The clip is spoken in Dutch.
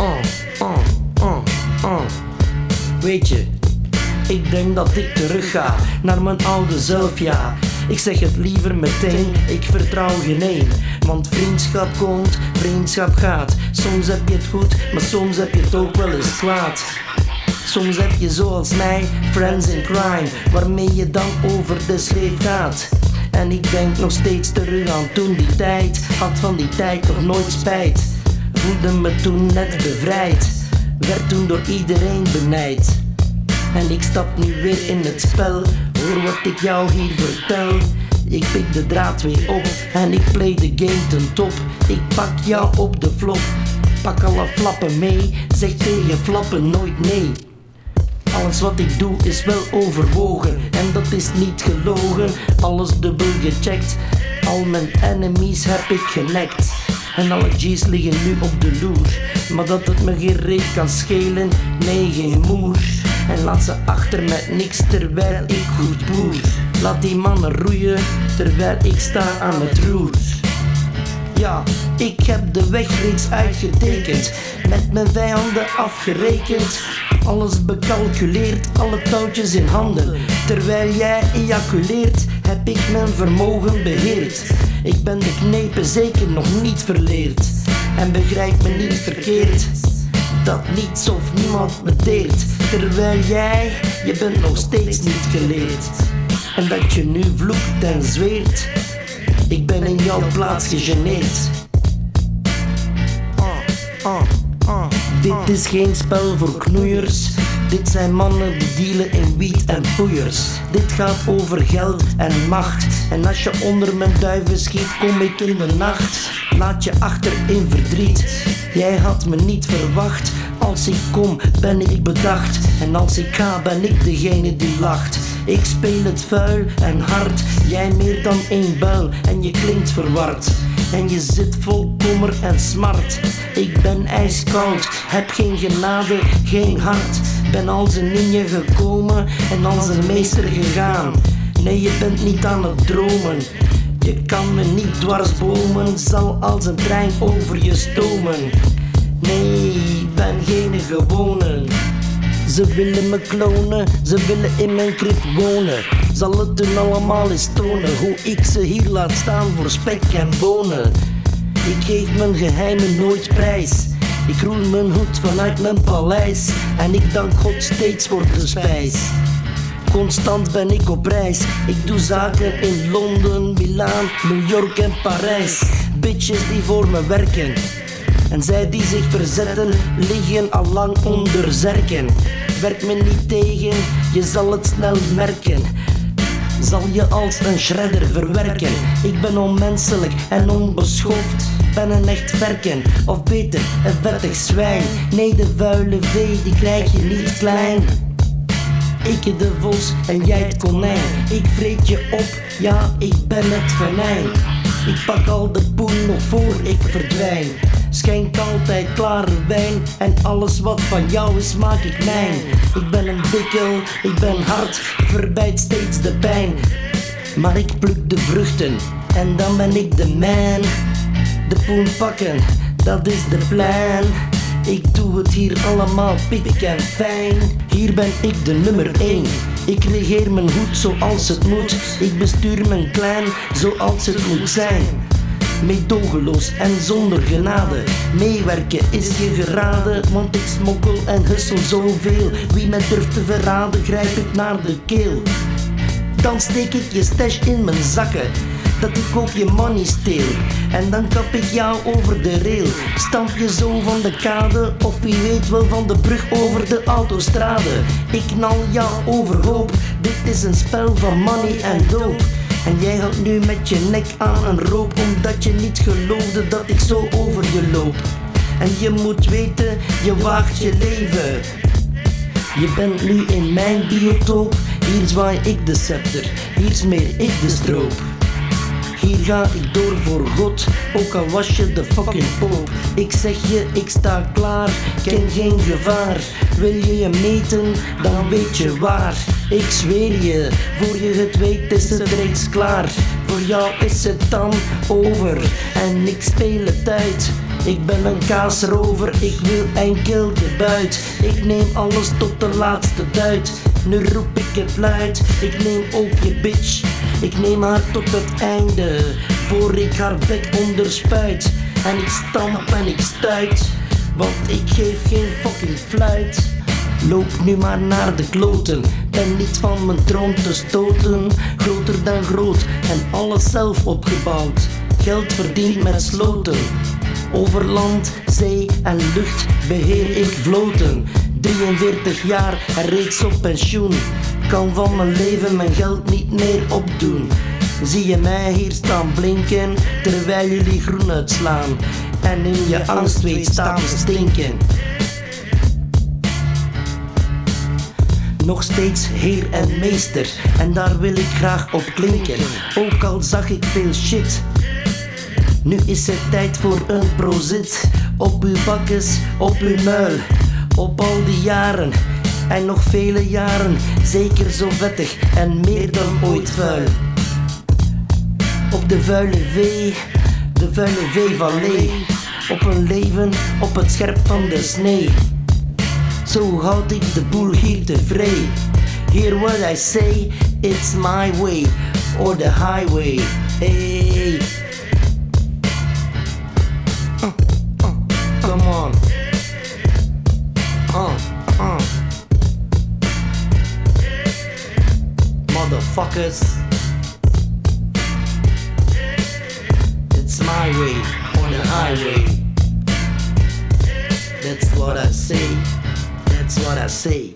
Oh, oh, oh, oh. Weet je, ik denk dat ik terug ga naar mijn oude zelf, ja. Ik zeg het liever meteen, ik vertrouw geen een. Want vriendschap komt, vriendschap gaat. Soms heb je het goed, maar soms heb je het ook wel eens kwaad. Soms heb je zoals mij, friends in crime, waarmee je dan over de schreef gaat. En ik denk nog steeds terug aan toen die tijd, had van die tijd nog nooit spijt. Voelde me toen net bevrijd, werd toen door iedereen benijd. En ik stap nu weer in het spel, hoor wat ik jou hier vertel. Ik pik de draad weer op en ik play de game ten top. Ik pak jou op de flop, pak alle flappen mee, zeg tegen flappen nooit nee. Alles wat ik doe is wel overwogen en dat is niet gelogen. Alles dubbel gecheckt, al mijn enemies heb ik genekt. En alle G's liggen nu op de loer, maar dat het me geen reet kan schelen, nee geen moer. En laat ze achter met niks terwijl ik goed boer. Laat die mannen roeien terwijl ik sta aan het roer. Ja, ik heb de weg reeds uitgetekend, met mijn vijanden afgerekend. Alles becalculeerd, alle touwtjes in handen. Terwijl jij ejaculeert, heb ik mijn vermogen beheerd. Ik ben de knepen zeker nog niet verleerd. En begrijp me niet verkeerd, dat niets of niemand me deert. Terwijl jij, je bent nog steeds niet geleerd. En dat je nu vloekt en zweert, ik ben in jouw plaats gegeneerd. Dit is geen spel voor knoeiers. Dit zijn mannen die dealen in wiet en poeiers. Dit gaat over geld en macht. En als je onder mijn duiven schiet, kom ik in de nacht. Laat je achter in verdriet. Jij had me niet verwacht. Als ik kom, ben ik bedacht. En als ik ga, ben ik degene die lacht. Ik speel het vuil en hard. Jij meer dan één buil. En je klinkt verward. En je zit vol kommer en smart. Ik ben ijskoud, heb geen genade, geen hart. Ben als een ninja gekomen en als een meester gegaan. Nee, je bent niet aan het dromen. Je kan me niet dwarsbomen, zal als een trein over je stomen. Nee, ben geen gewone. Ze willen me klonen, ze willen in mijn krip wonen. Zal het hun allemaal eens tonen hoe ik ze hier laat staan voor spek en bonen. Ik geef mijn geheimen nooit prijs. Ik roel mijn hoed vanuit mijn paleis en ik dank God steeds voor de spijs. Constant ben ik op reis. Ik doe zaken in Londen, Milaan, New York en Parijs. Bitches die voor me werken. En zij die zich verzetten, liggen al lang onder zerken. Werk me niet tegen, je zal het snel merken. Zal je als een shredder verwerken. Ik ben onmenselijk en onbeschoft. Ben een echt verken, of beter, een vettig zwijn. Nee, de vuile vee, die krijg je niet klein. Ik de vos en jij het konijn. Ik vreet je op, ja, ik ben het venijn. Ik pak al de poen nog voor ik verdwijn. Schenk altijd klare wijn en alles wat van jou is maak ik mijn. Ik ben een dikkel, ik ben hard, verbijt steeds de pijn. Maar ik pluk de vruchten en dan ben ik de man. De poen pakken, dat is de plan. Ik doe het hier allemaal pik en fijn. Hier ben ik de nummer 1. Ik regeer mijn hoed zoals het moet. Ik bestuur mijn clan zoals het moet zijn. Meedogenloos en zonder genade. Meewerken is je geraden, want ik smokkel en hussel zoveel. Wie mij durft te verraden, grijp ik naar de keel. Dan steek ik je stash in mijn zakken. Dat ik ook je money steel. En dan kap ik jou over de rail. Stamp je zo van de kade. Of wie weet wel van de brug over de autostrade. Ik knal jou overhoop. Dit is een spel van money en dope. En jij houdt nu met je nek aan een roop. Omdat je niet geloofde dat ik zo over je loop. En je moet weten, je waagt je leven. Je bent nu in mijn biotoop. Hier zwaai ik de scepter, hier smeer ik de stroop. Hier ga ik door voor God, ook al was je de fucking poop. Ik zeg je, ik sta klaar, ken geen gevaar. Wil je je meten, dan weet je waar. Ik zweer je, voor je het weet is het reeds klaar. Voor jou is het dan over en ik speel het uit. Ik ben een kaasrover, ik wil enkel de buit. Ik neem alles tot de laatste duit. Nu roep ik het luid, ik neem ook je bitch. Ik neem haar tot het einde, voor ik haar bek onderspuit. En ik stamp en ik stuit, want ik geef geen fucking fluit. Loop nu maar naar de kloten, ben niet van mijn troon te stoten. Groter dan groot en alles zelf opgebouwd. Geld verdiend met sloten. Over land, zee en lucht beheer ik vloten. 43 jaar en reeds op pensioen. Kan van mijn leven mijn geld niet meer opdoen. Zie je mij hier staan blinken terwijl jullie groen uitslaan. En in je angst weet staan te stinken. nog steeds heer en meester. En daar wil ik graag op klinken, ook al zag ik veel shit. Nu is het tijd voor een prozit. Op uw bakkes, op uw muil, op al die jaren. En nog vele jaren, zeker zo vettig en meer dan ooit vuil. Op de vuile vee, de vuile vee van Lee. Op een leven, op het scherp van de snee. Zo houd ik de boel hier tevreden. Hear what I say, it's my way or the highway. Hey. Uh, uh, come on. Motherfuckers. It's my way or the highway. That's what I say. That's what I say.